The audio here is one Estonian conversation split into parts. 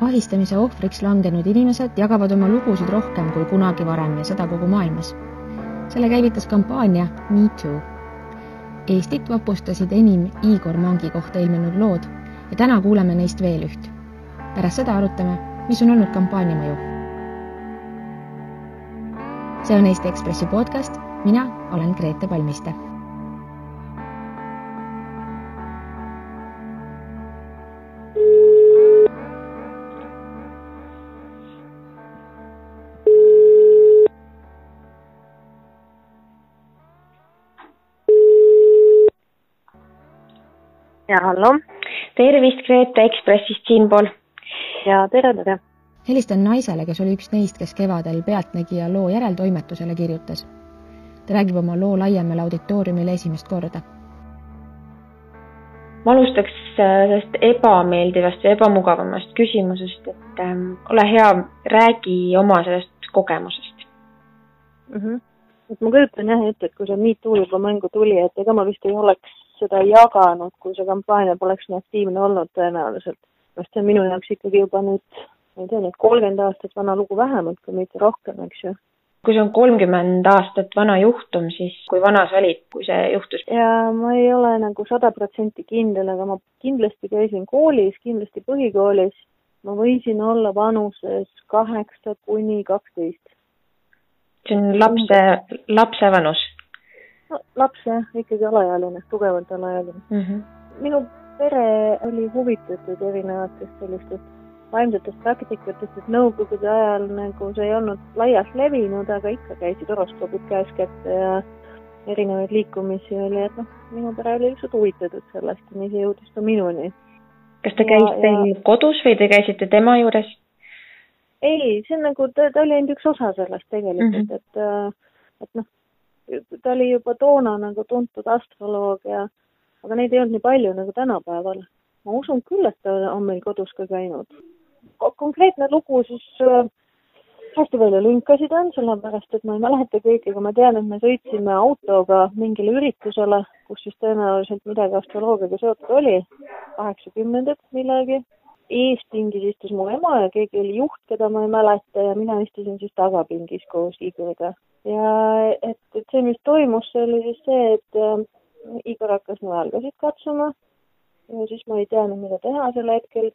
ahistamise ohvriks langenud inimesed jagavad oma lugusid rohkem kui kunagi varem ja seda kogu maailmas. selle käivitas kampaania Me Too. Eestit vapustasid enim Igor Mangi kohta ilmunud lood ja täna kuuleme neist veel üht. pärast seda arutame, mis on olnud kampaania mõju. see on Eesti Ekspressi podcast, mina olen Grete Palmiste ja hallo. tervist, Grete Ekspressist siinpool. ja tere, tere. helistan naisele, kes oli üks neist, kes kevadel Pealtnägija loo järeltoimetusele kirjutas. ta räägib oma loo laiemale auditooriumile esimest korda. ma alustaks äh, sellest ebameeldivast või ebamugavamast küsimusest, et ähm, ole hea, räägi oma sellest kogemusest mm. -hmm. et ma kujutan jah ette, et kui see MeToo juba mängu tuli, et ega ma vist ei oleks seda jaganud, kui see kampaania poleks nii aktiivne olnud tõenäoliselt. sest see on minu jaoks ikkagi juba nüüd, ma ei tea, nüüd kolmkümmend aastat vana lugu vähemalt, kui mitte rohkem, eks ju. kui see on kolmkümmend aastat vana juhtum, siis kui vana sa olid, kui see juhtus? ja ma ei ole nagu sada protsenti kindel, aga ma kindlasti käisin koolis, kindlasti põhikoolis. ma võisin olla vanuses kaheksa kuni kaksteist. see on lapse, lapse vanus no laps jah, ikkagi alaealine, tugevalt alaealine mm. -hmm. minu pere oli huvitatud erinevatest sellistest vaimsetest praktikatest, et nõukogude ajal nagu see ei olnud laialt levinud, aga ikka käisid horoskoobid käes kätte ja erinevaid liikumisi oli, et noh, minu pere oli lihtsalt huvitatud sellest ja nii see jõudis ka minuni. kas ta käis ja, ja... kodus või te käisite tema juures? ei, see on nagu, ta, ta oli ainult üks osa sellest tegelikult mm, -hmm. et, et noh, ta oli juba toona nagu tuntud astroloog ja aga neid ei olnud nii palju nagu tänapäeval. ma usun küll, et ta on meil kodus ka käinud. konkreetne lugu siis äh, hästi palju lünkasid on, sellepärast et ma ei mäleta kõike, aga ma tean, et me sõitsime autoga mingile üritusele, kus siis tõenäoliselt midagi astroloogiaga seotud oli, kaheksakümnendad millalgi. eespingis istus mu ema ja keegi oli juht, keda ma ei mäleta ja mina istusin siis tagapingis koos Igoriga ja et, et see, mis toimus, see oli siis see, et äh, Igor hakkas mu jalgasid katsuma ja siis ma ei teadnud, mida teha sel hetkel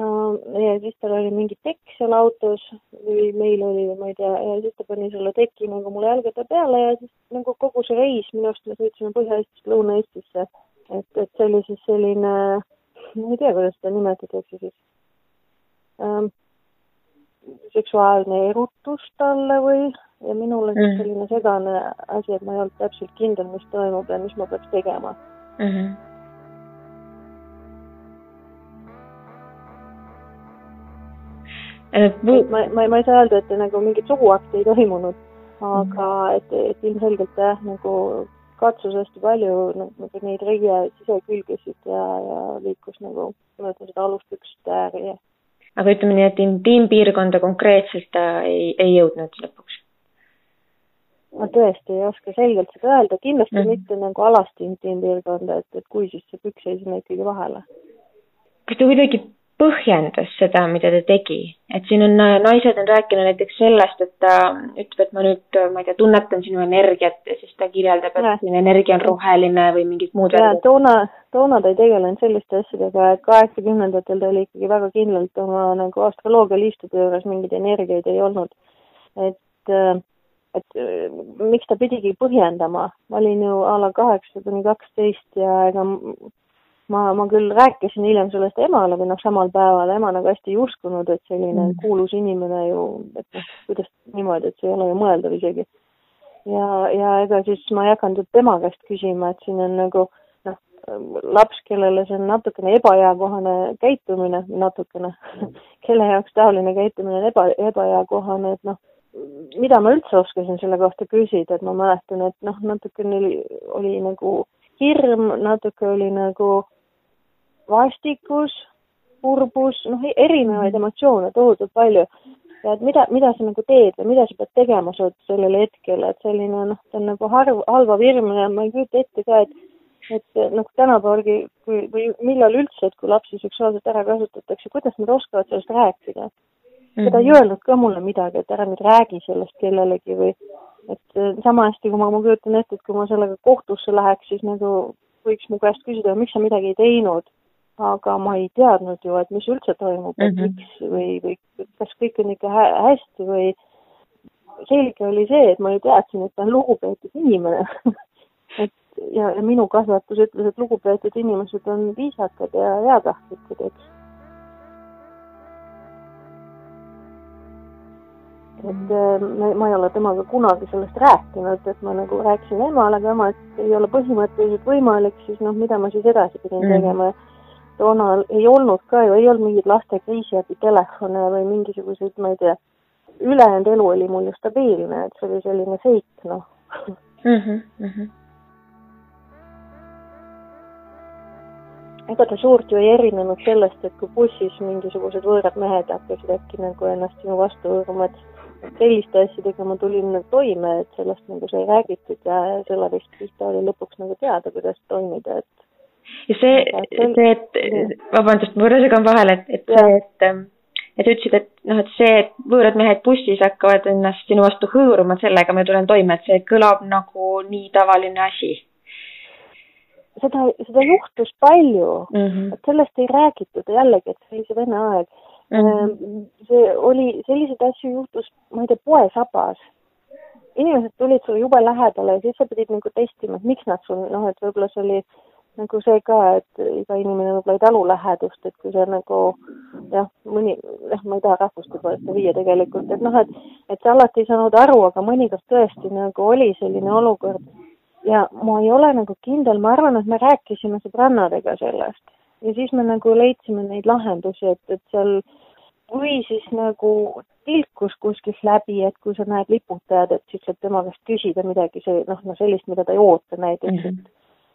äh,. ja siis tal oli mingi tekk seal autos või meil oli, ma ei tea, ja siis ta pani selle teki nagu mulle jalgade peale ja siis nagu kogu see reis, minu arust me sõitsime Põhja-Eestist Lõuna-Eestisse. et, et see oli siis selline, ma ei tea, kuidas seda nimetatakse siis ähm, seksuaalne erutus talle või ja minul oli mm. selline segane asi, et ma ei olnud täpselt kindel, mis toimub ja mis ma peaks tegema mm. -hmm. et ma, ma, ma ei saa öelda, et nagu mingit suguakti ei toimunud, aga mm. et, et ilmselgelt jah, nagu katsus hästi palju nagu neid reie sisekülgesid ja, ja liikus nagu, ütlen seda alustükste ääri ja aga ütleme nii, et intiimpiirkonda konkreetselt ta ei, ei jõudnud lõpuks? Ma tõesti ei oska selgelt seda öelda, kindlasti mm -hmm. mitte nagu alast intiimpiirkonda, et, et kui, siis see püks jäi sinna ikkagi vahele. kas ta kuidagi põhjendas seda, mida ta tegi, et siin on, naised on rääkinud näiteks sellest, et ta ütleb, et ma nüüd, ma ei tea, tunnetan sinu energiat ja siis ta kirjeldab, et sinu energia on roheline või mingid muud ja toona, toona ta ei tegelenud selliste asjadega, et kaheksakümnendatel ta oli ikkagi väga kindlalt oma nagu astroloogia liistude juures mingeid energiaid ei olnud. et äh, et äh, miks ta pidigi põhjendama, ma olin ju a la kaheksa kuni kaksteist ja ega ma, ma küll rääkisin hiljem sellest emale või noh, samal päeval ema nagu hästi ei uskunud, et selline mm. kuulus inimene ju, et noh, kuidas niimoodi, et see ei ole ju mõeldav isegi. ja, ja ega siis ma ei hakanud tema käest küsima, et siin on nagu noh, laps, kellele see on natukene ebaeakohane käitumine, natukene kelle jaoks taoline käitumine on eba, ebaeakohane, et noh mida ma üldse oskasin selle kohta küsida, et ma mäletan, et noh, natukene oli, oli nagu hirm, natuke oli nagu vastikus, kurbus, noh, erinevaid emotsioone tohutult palju. ja et mida, mida sa nagu teed või mida sa pead tegema sellel hetkel, et selline noh, ta on nagu harv, halvav hirm ja ma ei kujuta ette ka, et et noh, tänapäevalgi, kui, või millal üldse, et kui lapsi seksuaalselt ära kasutatakse, kuidas nad oskavad sellest rääkida? Mm -hmm. ta ei öelnud ka mulle midagi, et ära nüüd räägi sellest kellelegi või et äh, sama hästi, kui ma, ma kujutan ette, et kui ma sellega kohtusse läheks, siis nagu võiks mu käest küsida, miks sa midagi ei teinud. aga ma ei teadnud ju, et mis üldse toimub mm, -hmm. et mhm. miks või, või kas kõik on ikka hä hästi või selge oli see, et ma ju teadsin, et ta on lugupeetud inimene et ja, ja minu kasvatus ütles, et lugupeetud inimesed on viisakad ja heatahtlikud, eks. Et äh, ma, ma ei ole temaga kunagi sellest rääkinud, et ma nagu rääkisin emale, aga ema, et ei ole põhimõtteliselt võimalik, siis noh, mida ma siis edasi pidin mm. tegema. toona ei olnud ka ju, ei olnud mingeid laste kriisiabitelefone või mingisuguseid, ma ei tea, ülejäänud elu oli mul ju stabiilne, et see oli selline seik, noh mm. -hmm, mm -hmm ega ta suurt ju ei erinenud sellest, et kui bussis mingisugused võõrad mehed hakkasid äkki nagu ennast sinu vastu hõõruma, et selliste asjadega ma tulin nagu toime, et sellest nagu sai räägitud ja Selarist pihta oli lõpuks nagu teada, kuidas toimida, et ja see, see, et, vabandust, ma korra segan vahele, et, et see, et ähm, et ütlesid, et noh, et see, et võõrad mehed bussis hakkavad ennast sinu vastu hõõruma, sellega ma tulen toime, et see kõlab nagu nii tavaline asi seda, seda juhtus palju mm, -hmm. et sellest ei räägitud jällegi, et see oli see vene aeg. See oli, selliseid asju juhtus, ma ei tea, poesabas. inimesed tulid sulle jube lähedale ja siis sa pidid nagu testima, et miks nad sul, noh, et võib-olla see oli nagu see ka, et iga inimene võib-olla ei talu lähedust, et kui sa nagu jah, mõni, jah, ma ei taha rahvuste poolest viia tegelikult, et noh, et et sa alati ei saanud aru, aga mõnikord tõesti nagu oli selline olukord ja ma ei ole nagu kindel, ma arvan, et me rääkisime sõbrannadega sellest ja siis me nagu leidsime neid lahendusi, et, et seal või siis nagu tilkus kuskilt läbi, et kui sa näed liputajad, et siis saad tema käest küsida midagi, see noh, no sellist, mida ta ei oota näiteks mm, -hmm. et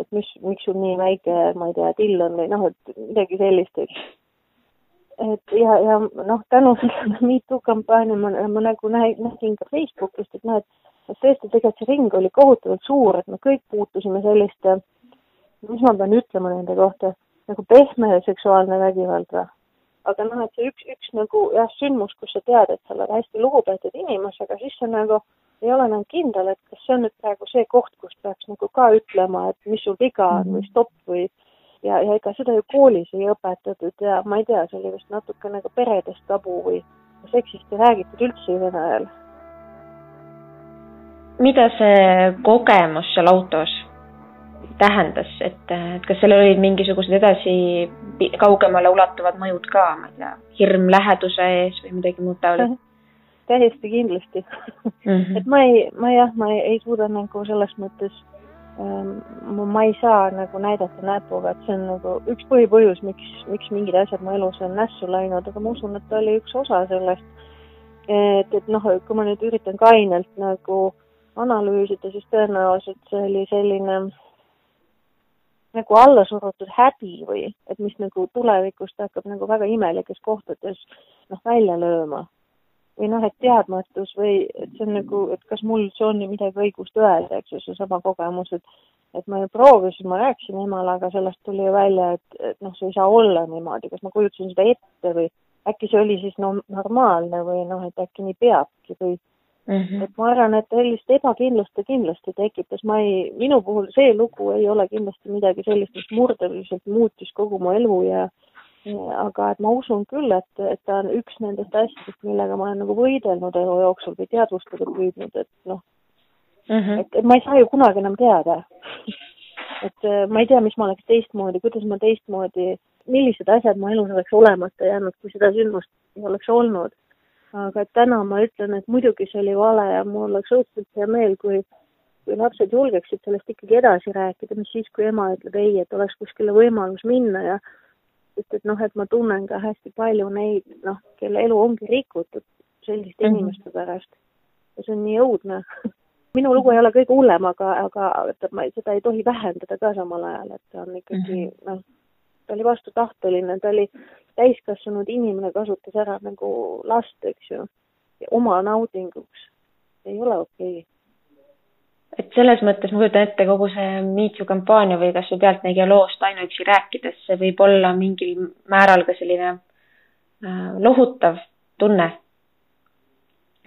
et mis, miks sul nii väike, ma ei tea, till on või noh, et midagi sellist, eks. et ja, ja noh, tänu sellele MeToo kampaania ma, ma nagu nägin ka Facebookist, et noh, et tõesti, tegelikult see ring oli kohutavalt suur, et me kõik puutusime selliste, mis ma pean ütlema nende kohta, nagu pehme seksuaalne vägivald või? aga noh, et see üks, üks nagu jah, sündmus, kus sa tead, et sa oled hästi lugupeetud inimesega, siis sa nagu ei ole enam kindel, et kas see on nüüd praegu see koht, kus peaks nagu ka ütlema, et mis sul viga on või mhm. stopp või ja, ja ega seda ju koolis ei õpetatud ja ma ei tea, see oli vist natuke nagu peredest tabu või seksist ei räägitud üldse Vene ajal mida see kogemus seal autos tähendas, et, et kas sellel olid mingisugused edasi kaugemale ulatuvad mõjud ka, ma ei tea, hirm läheduse ees või midagi muud taolist? täiesti kindlasti mm. -hmm. et ma ei, ma jah, ma ei, ei suuda nagu selles mõttes ähm,, ma ei saa nagu näidata näpuga, et see on nagu üks põhipõhjus, miks, miks mingid asjad mu elus on nässu läinud, aga ma usun, et ta oli üks osa sellest. et, et noh, kui ma nüüd üritan kainelt nagu äh, analüüsida, siis tõenäoliselt see oli selline nagu allasurutud häbi või et mis nagu tulevikust hakkab nagu väga imelikes kohtades noh, välja lööma. või noh, et teadmatus või et see on nagu, et kas mul üldse on midagi õigust öelda, eks ju, seesama kogemus, et et ma ju proovisin, ma rääkisin emale, aga sellest tuli ju välja, et, et noh, see ei saa olla niimoodi, kas ma kujutasin seda ette või äkki see oli siis no normaalne või noh, et äkki nii peabki või Mm -hmm. et ma arvan, et sellist ebakindlust ta kindlasti tekitas, ma ei, minu puhul see lugu ei ole kindlasti midagi sellist, mis murdeliselt muutis kogu mu elu ja aga et ma usun küll, et, et ta on üks nendest asjadest, millega ma olen nagu võidelnud elu jooksul või teadvustada püüdnud, et noh mm -hmm., et, et ma ei saa ju kunagi enam teada et äh, ma ei tea, mis ma oleks teistmoodi, kuidas ma teistmoodi, millised asjad mu elus oleks olemata jäänud, kui seda sündmust ei oleks olnud aga täna ma ütlen, et muidugi see oli vale ja mul oleks õudselt hea meel, kui kui lapsed julgeksid sellest ikkagi edasi rääkida, mis siis, kui ema ütleb ei, et oleks kuskile võimalus minna ja sest et noh, et ma tunnen ka hästi palju neid, noh, kelle elu ongi rikutud selliste mm -hmm. inimeste pärast. ja see on nii õudne minu lugu ei ole kõige hullem, aga, aga ma seda ei tohi vähendada ka samal ajal, et ta on ikkagi mm -hmm. noh, ta oli vastutahteline, ta oli täiskasvanud inimene, kasutas ära nagu last, eks ju, oma naudinguks. ei ole okei okay et selles mõttes ma kujutan ette kogu see Me Too kampaania või kas või Pealtnägija loost ainuüksi rääkides, see võib olla mingil määral ka selline äh, lohutav tunne.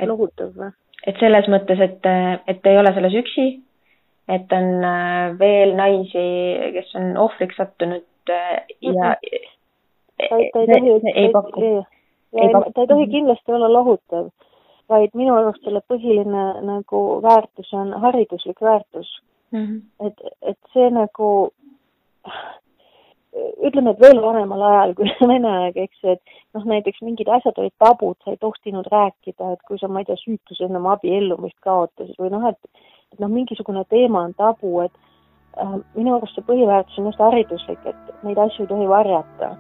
lohutav või? et selles mõttes, et, et ei ole selles üksi, et on äh, veel naisi, kes on ohvriks sattunud äh, ja ta ei, ta ei tohi, ei paku. ta ei tohi kindlasti olla lohutav vaid minu arust selle põhiline nagu väärtus on hariduslik väärtus mm. -hmm. et, et see nagu ütleme, et veel vanemal ajal kui Vene aeg, eks et noh, näiteks mingid asjad olid tabud, sa ei tohtinud rääkida, et kui sa, ma ei tea, süütus ennem abiellumist kaotasid või noh, et et noh, mingisugune teema on tabu, et minu arust see põhiväärtus on just hariduslik, et neid asju ei tohi varjata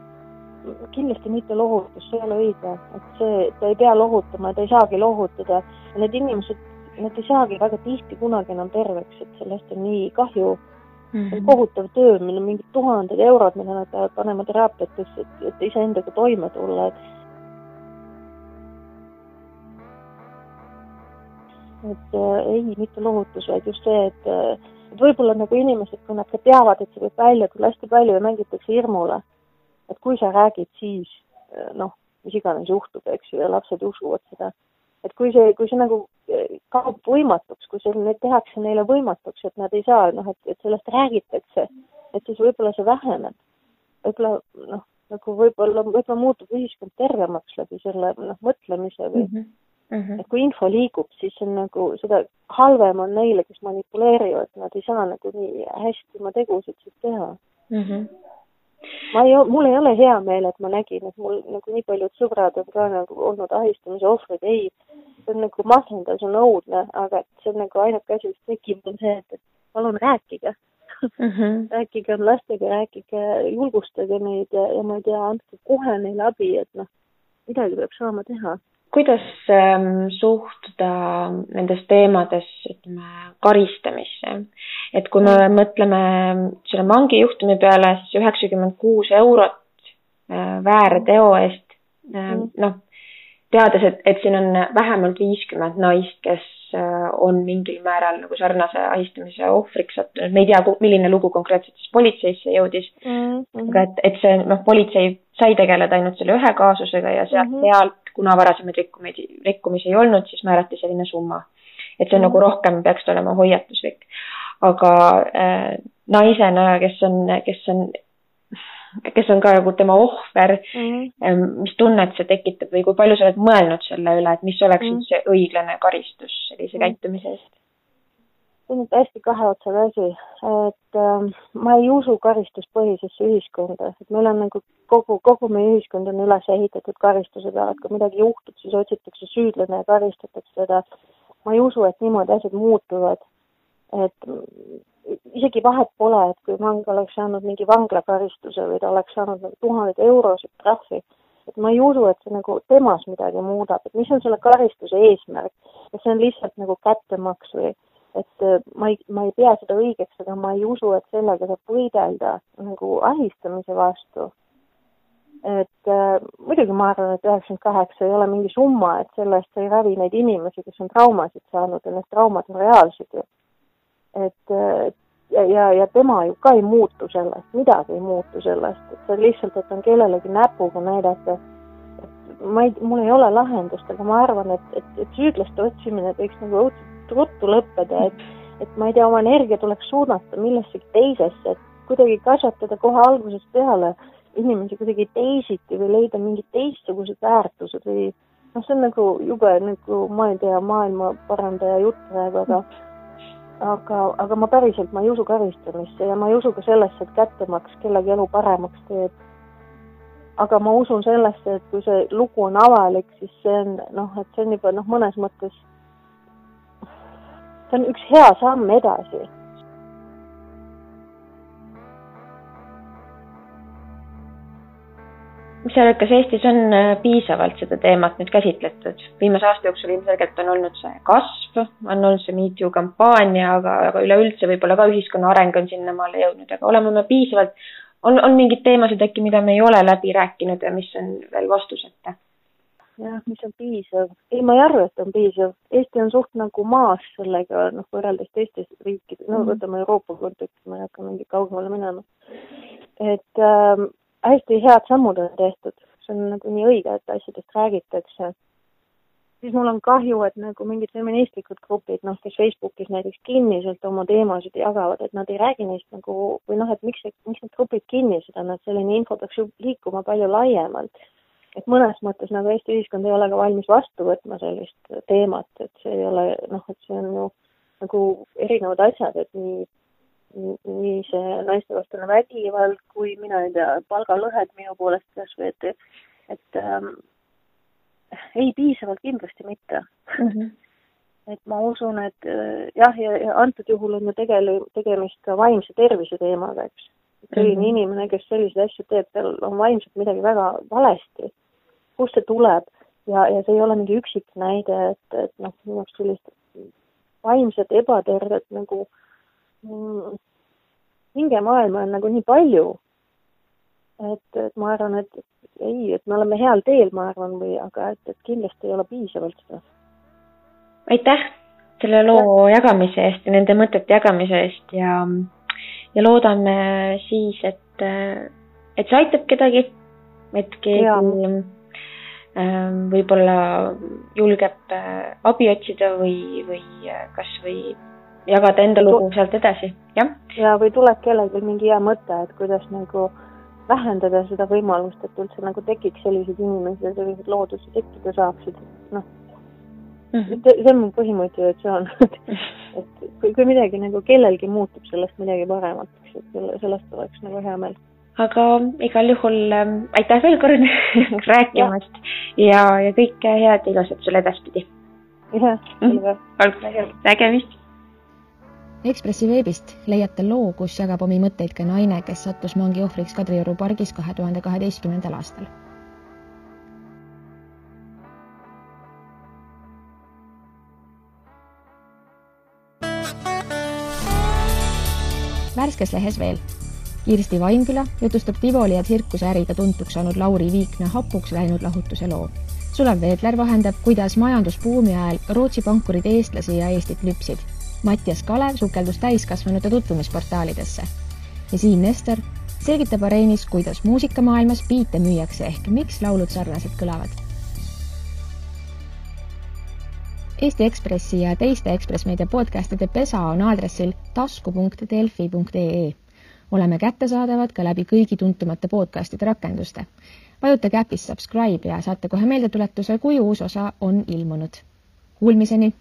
kindlasti mitte lohutus, see ei ole õige, et see, ta ei pea lohutama, ta ei saagi lohutada need inimesed, nad ei saagi väga tihti kunagi enam terveks, et sellest on nii kahju mm. -hmm. kohutav töö, meil on mingid tuhanded eurod, mida nad peavad panema teraapiatesse, et, et iseendaga toime tulla, et et äh, ei, mitte lohutus, vaid just see, et äh, et võib-olla nagu inimesed, kui nad ka teavad, et see võib välja tulla hästi palju mängitakse hirmule et kui sa räägid, siis eh, noh, mis iganes juhtub, eks ju, ja lapsed usuvad seda. et kui see, kui see nagu eh, kaob võimatuks, kui see, need tehakse neile võimatuks, et nad ei saa, noh, et, et sellest räägitakse, et siis võib-olla see väheneb. võib-olla noh, nagu võib-olla, võib-olla muutub ühiskond tervemaks läbi selle noh, mõtlemise või mm -hmm. Et kui info liigub, siis on nagu seda halvem on neile, kes manipuleerivad, nad ei saa nagu nii hästi oma tegusid siis teha mm. -hmm ma ei, mul ei ole hea meel, et ma nägin, et mul nagu nii paljud sõbrad on ka nagu olnud ahistamise ohvrid, ei, see on nagu masendav, see on õudne, aga et see on nagu ainuke asi, mis tekib, on see, et, et palun rääkige mm. -hmm. rääkige lastega, rääkige, julgustage neid ja, ja ma ei tea, andke kohe neile abi, et noh, midagi peab saama teha kuidas ähm, suhtuda nendes teemades, ütleme, karistamisse? et kui me mõtleme selle Mangi juhtumi peale, siis üheksakümmend kuus eurot äh, väärteo eest äh,, mm. noh, teades, et, et siin on vähemalt viiskümmend naist, kes äh, on mingil määral nagu sarnase ahistamise ohvriks sattunud, me ei tea, milline lugu konkreetselt siis politseisse jõudis mm, -hmm. aga et, et see noh, politsei sai tegeleda ainult selle ühe kaasusega ja sealt mm, -hmm. sealt kuna varasemaid rikkumisi, rikkumisi ei olnud, siis määrati selline summa. et see on mm. nagu rohkem peaks olema hoiatuslik. aga äh, naisena, kes on, kes on, kes on ka nagu tema ohver mm, -hmm. mis tunnet see tekitab või kui palju sa oled mõelnud selle üle, et mis oleks mm -hmm. see õiglane karistus sellise mm -hmm. käitumise eest? See on nüüd hästi kahe otsaga asi, et äh, ma ei usu karistuspõhisesse ühiskonda, et meil on nagu kogu, kogu meie ühiskond on üles ehitatud karistuse peale, et kui midagi juhtub, siis otsitakse süüdlane ja karistatakse teda. ma ei usu, et niimoodi asjad muutuvad. et isegi vahet pole, et kui vang oleks saanud mingi vanglakaristuse või ta oleks saanud nagu tuhandeid eurosid trahvi, et ma ei usu, et see nagu temas midagi muudab, et mis on selle karistuse eesmärk, kas see on lihtsalt nagu kättemaks või et äh, ma ei, ma ei pea seda õigeks, aga ma ei usu, et sellega saab võidelda nagu ahistamise vastu. et äh, muidugi ma arvan, et üheksakümmend kaheksa ei ole mingi summa, et selle eest ei ravi neid inimesi, kes on traumasid saanud ja need traumad on reaalsed ju. et äh, ja, ja, ja tema ju ka ei muutu sellest, midagi ei muutu sellest, et see lihtsalt, et on kellelegi näpuga näidata ma ei, mul ei ole lahendust, aga ma arvan, et, et, et süüdlaste otsimine võiks nagu õudselt ruttu lõppeda, et, et ma ei tea, oma energia tuleks suunata millessegi teisesse, et kuidagi kasvatada kohe algusest peale inimesi kuidagi teisiti või leida mingid teistsugused väärtused või noh, see on nagu jube nagu, ma ei tea, maailma parandaja jutt praegu, aga aga, aga ma päriselt, ma ei usu karistamisse ja ma ei usu ka sellesse, et kättemaks kellegi elu paremaks teeb. aga ma usun sellesse, et kui see lugu on avalik, siis see on noh, et see on juba noh, mõnes mõttes see on üks hea samm edasi. mis sa arvad, kas Eestis on äh, piisavalt seda teemat nüüd käsitletud? viimase aasta jooksul ilmselgelt on olnud see kasv, on olnud see Me Too kampaania, aga, aga üleüldse võib-olla ka ühiskonna areng on sinnamaale jõudnud, aga oleme me piisavalt, on, on mingeid teemasid äkki, mida me ei ole läbi rääkinud ja mis on veel vastuseta? Jah, mis on piisav. ei, ma ei arva, et on piisav. Eesti on suht nagu maas sellega, noh, võrreldes teiste riikide, no mhm. võtame Euroopa kontekstis, ma ei hakka mingi kaugemale minema. et äh, hästi head sammud on tehtud, see on nagu nii õige, et asjadest räägitakse siis mul on kahju, et nagu mingid feministlikud grupid, noh, kes Facebookis näiteks kinniselt oma teemasid jagavad, et nad ei räägi neist nagu või noh, et miks, miks need grupid kinnised on, et selline info peaks ju liikuma palju laiemalt. Et mõnes mõttes nagu Eesti ühiskond ei ole ka valmis vastu võtma sellist teemat, et see ei ole noh, et see on ju nagu erinevad asjad, et nii nii see naistevastane vägivald kui mina ei tea, palgalõhed minu poolest kas või et, et ähm, ei, piisavalt kindlasti mitte mm. -hmm. et ma usun, et äh, jah, ja, ja antud juhul on ju tegele-, tegemist ka vaimse tervise teemaga, eks. selline mm -hmm. inimene, kes selliseid asju teeb, tal on vaimselt midagi väga valesti. Kust see tuleb ja, ja see ei ole mingi üksik näide, et, et noh, minu jaoks sellist vaimset ebatervet nagu mm, hingemaailma on nagu nii palju, et, et ma arvan, et ei, et me oleme heal teel, ma arvan, või aga et, et kindlasti ei ole piisavalt seda. aitäh selle loo ja. jagamise eest ja nende mõtete jagamise eest ja, ja loodame siis, et, et see aitab kedagi, et keegi ähm, võib-olla julgeb äh, abi otsida või, või äh, kasvõi jagada enda lugu sealt edasi, jah. ja või tuleb kellelgi mingi hea mõte, et kuidas nagu äh, vähendada seda võimalust, et üldse nagu tekiks selliseid inimesi ja selliseid loodusi tekkida saaksid, noh mm -hmm. see on mu põhimotivatsioon et kui, kui midagi nagu kellelgi muutub sellest midagi paremaks, et selle, sellest oleks nagu hea meel. Aga igal juhul äh, aitäh veel kord rääkimast ja, ja, ja kõike head ja ilusat sulle edaspidi. jah, selge. nägemist Ekspressi veebist leiate loo, kus jagab omi mõtteid ka naine, kes sattus mangi ohvriks Kadrioru pargis kahe tuhande kaheteistkümnendal aastal. värskes lehes veel. Kirsti Vainküla jutustab Tivoli ja tsirkuseäriga tuntuks saanud Lauri Viikna hapuks läinud lahutuse loo. Sulev Veedler vahendab, kuidas majandusbuumi ajal Rootsi pankurid eestlasi ja Eestit lüpsid Mattias Kalev sukeldus täiskasvanute tutvumisportaalidesse ja Siim Nestor selgitab areenis, kuidas muusikamaailmas biite müüakse ehk miks laulud sarnaselt kõlavad. Eesti Ekspressi ja teiste Ekspress Meedia podcastide pesa on aadressil tasku.delfi.ee. oleme kättesaadavad ka läbi kõigi tuntumate podcastide rakenduste. vajutage äpis subscribe ja saate kohe meeldetuletuse, kui uus osa on ilmunud. Kuulmiseni